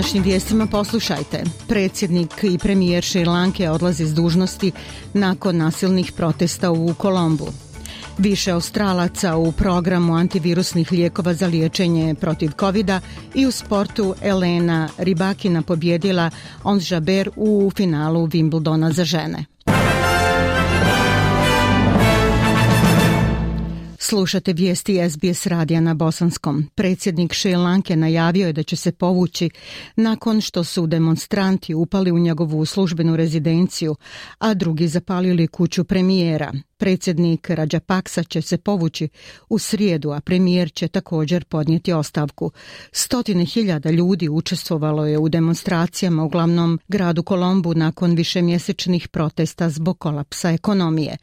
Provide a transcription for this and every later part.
današnjim vijestima poslušajte. Predsjednik i premijer Šrilanke odlazi s dužnosti nakon nasilnih protesta u Kolombu. Više Australaca u programu antivirusnih lijekova za liječenje protiv covida i u sportu Elena Ribakina pobjedila Ons u finalu Wimbledona za žene. Slušate vijesti SBS radija na Bosanskom. Predsjednik Šejlanke najavio je da će se povući nakon što su demonstranti upali u njegovu službenu rezidenciju, a drugi zapalili kuću premijera. Predsjednik Rađapaksa će se povući u srijedu, a premijer će također podnijeti ostavku. Stotine hiljada ljudi učestvovalo je u demonstracijama u glavnom gradu Kolombu nakon višemjesečnih protesta zbog kolapsa ekonomije.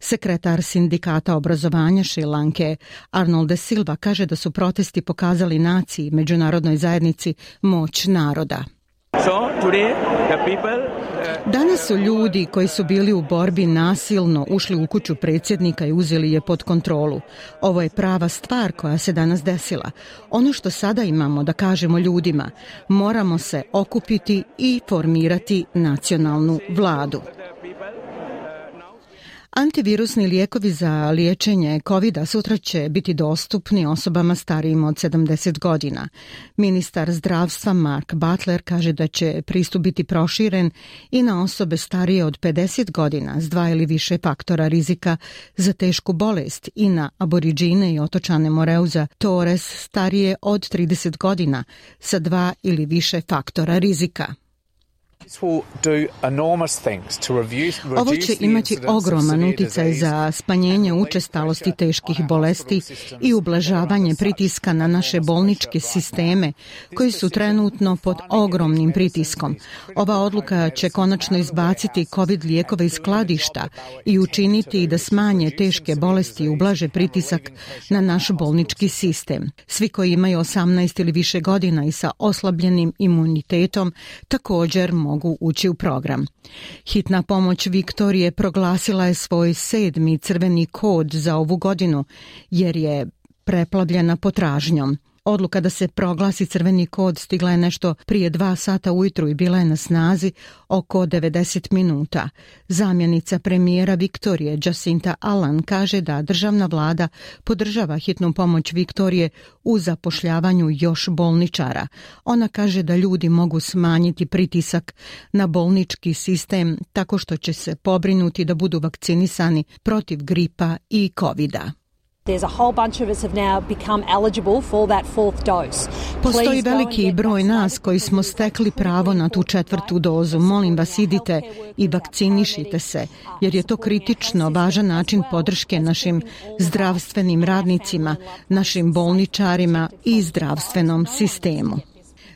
Sekretar sindikata obrazovanja Šilanke Arnold de Silva kaže da su protesti pokazali naciji i međunarodnoj zajednici moć naroda. Uh, danas su ljudi koji su bili u borbi nasilno ušli u kuću predsjednika i uzeli je pod kontrolu. Ovo je prava stvar koja se danas desila. Ono što sada imamo da kažemo ljudima, moramo se okupiti i formirati nacionalnu vladu. Antivirusni lijekovi za liječenje covid sutra će biti dostupni osobama starijim od 70 godina. Ministar zdravstva Mark Butler kaže da će pristup biti proširen i na osobe starije od 50 godina s dva ili više faktora rizika za tešku bolest i na aboriđine i otočane Moreuza Torres starije od 30 godina sa dva ili više faktora rizika. Ovo će imati ogroman utjecaj za smanjenje učestalosti teških bolesti i ublažavanje pritiska na naše bolničke sisteme koji su trenutno pod ogromnim pritiskom. Ova odluka će konačno izbaciti COVID lijekove iz skladišta i učiniti da smanje teške bolesti i ublaže pritisak na naš bolnički sistem. Svi koji imaju 18 ili više godina i sa oslabljenim imunitetom također mogu mogu ući u program. Hitna pomoć Viktorije proglasila je svoj sedmi crveni kod za ovu godinu jer je preplavljena potražnjom. Odluka da se proglasi crveni kod stigla je nešto prije dva sata ujutru i bila je na snazi oko 90 minuta. Zamjenica premijera Viktorije Jacinta Alan kaže da državna vlada podržava hitnu pomoć Viktorije u zapošljavanju još bolničara. Ona kaže da ljudi mogu smanjiti pritisak na bolnički sistem tako što će se pobrinuti da budu vakcinisani protiv gripa i covida. Postoji veliki broj nas koji smo stekli pravo na tu četvrtu dozu. Molim vas idite i vakcinišite se uh, jer je to kritično važan način podrške našim zdravstvenim radnicima, našim bolničarima i zdravstvenom sistemu.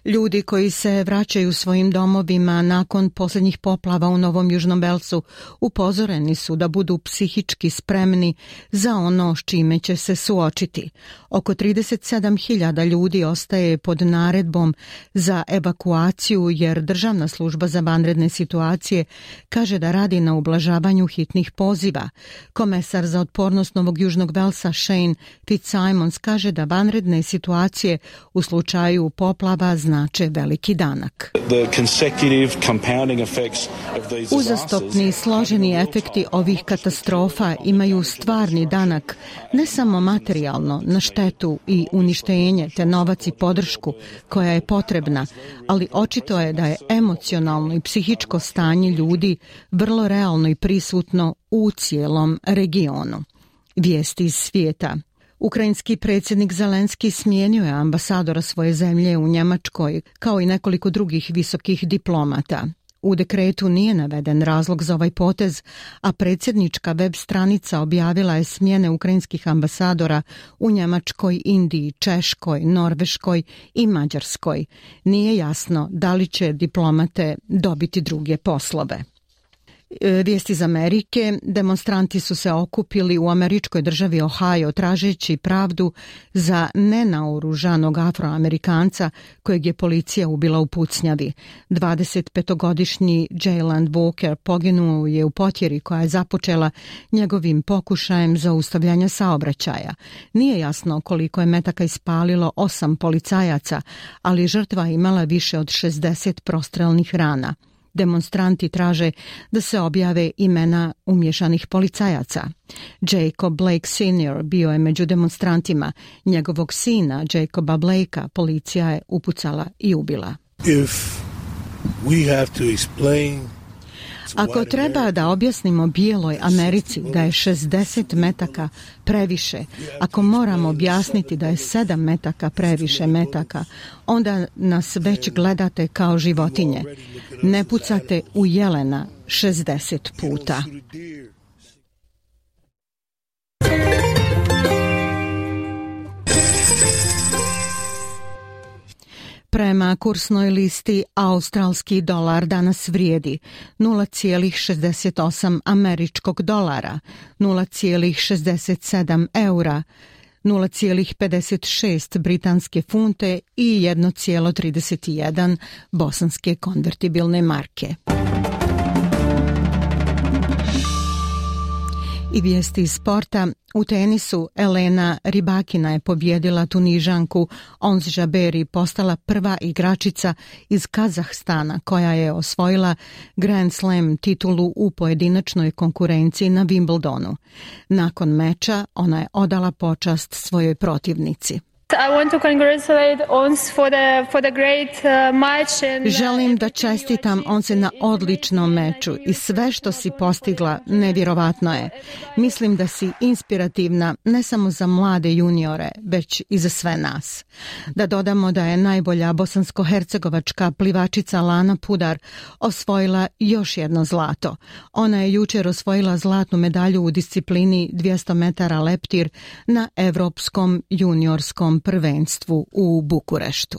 Ljudi koji se vraćaju svojim domovima nakon posljednjih poplava u Novom Južnom Belsu upozoreni su da budu psihički spremni za ono s čime će se suočiti. Oko 37.000 ljudi ostaje pod naredbom za evakuaciju jer Državna služba za vanredne situacije kaže da radi na ublažavanju hitnih poziva. Komesar za otpornost Novog Južnog Belsa Shane Fitzsimons kaže da vanredne situacije u slučaju poplava zna znače veliki danak. Uzastopni i složeni efekti ovih katastrofa imaju stvarni danak, ne samo materijalno, na štetu i uništenje, te novac i podršku koja je potrebna, ali očito je da je emocionalno i psihičko stanje ljudi vrlo realno i prisutno u cijelom regionu. Vijesti iz svijeta. Ukrajinski predsjednik Zelenski smijenio je ambasadora svoje zemlje u Njemačkoj, kao i nekoliko drugih visokih diplomata. U dekretu nije naveden razlog za ovaj potez, a predsjednička web stranica objavila je smjene ukrajinskih ambasadora u Njemačkoj, Indiji, Češkoj, Norveškoj i Mađarskoj. Nije jasno da li će diplomate dobiti druge poslove. E, vijesti iz Amerike, demonstranti su se okupili u američkoj državi Ohio tražeći pravdu za nenaoružanog afroamerikanca kojeg je policija ubila u pucnjavi. 25-godišnji Jalen Walker poginuo je u potjeri koja je započela njegovim pokušajem zaustavljanja saobraćaja. Nije jasno koliko je metaka ispalilo osam policajaca, ali žrtva imala više od 60 prostrelnih rana. Demonstranti traže da se objave imena umješanih policajaca. Jacob Blake Sr. bio je među demonstrantima. Njegovog sina, Jacoba Blakea, policija je upucala i ubila. If we have to explain ako treba da objasnimo bijeloj Americi da je 60 metaka previše, ako moramo objasniti da je 7 metaka previše metaka, onda nas već gledate kao životinje. Ne pucate u jelena 60 puta. Prema kursnoj listi australski dolar danas vrijedi 0,68 američkog dolara, 0,67 eura, 0,56 britanske funte i 1,31 bosanske konvertibilne marke. I vijesti iz sporta. U tenisu Elena Ribakina je pobjedila Tunižanku Ons Žaberi postala prva igračica iz Kazahstana koja je osvojila Grand Slam titulu u pojedinačnoj konkurenciji na Wimbledonu. Nakon meča ona je odala počast svojoj protivnici. I want to congratulate Ons for the, for the great uh, match uh, Želim da čestitam se na odličnom meču i sve što si postigla nevjerovatno je. Mislim da si inspirativna ne samo za mlade juniore, već i za sve nas. Da dodamo da je najbolja bosanskohercegovačka plivačica Lana Pudar osvojila još jedno zlato. Ona je jučer osvojila zlatnu medalju u disciplini 200 metara leptir na Evropskom juniorskom prvenstvu u Bukureštu.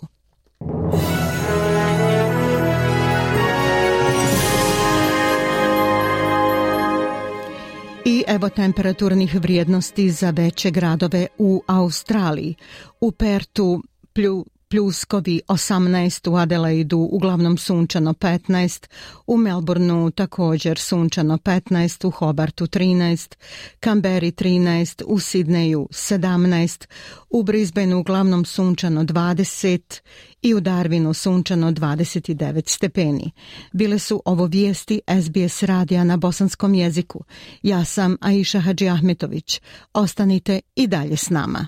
I evo temperaturnih vrijednosti za veće gradove u Australiji. U Pertu plju pljuskovi 18 u Adelaidu, uglavnom sunčano 15, u Melbourneu također sunčano 15, u Hobartu 13, Kamberi 13, u Sidneju 17, u Brisbaneu uglavnom sunčano 20 i u Darwinu sunčano 29 stepeni. Bile su ovo vijesti SBS radija na bosanskom jeziku. Ja sam Aisha Hadži Ahmetović. Ostanite i dalje s nama.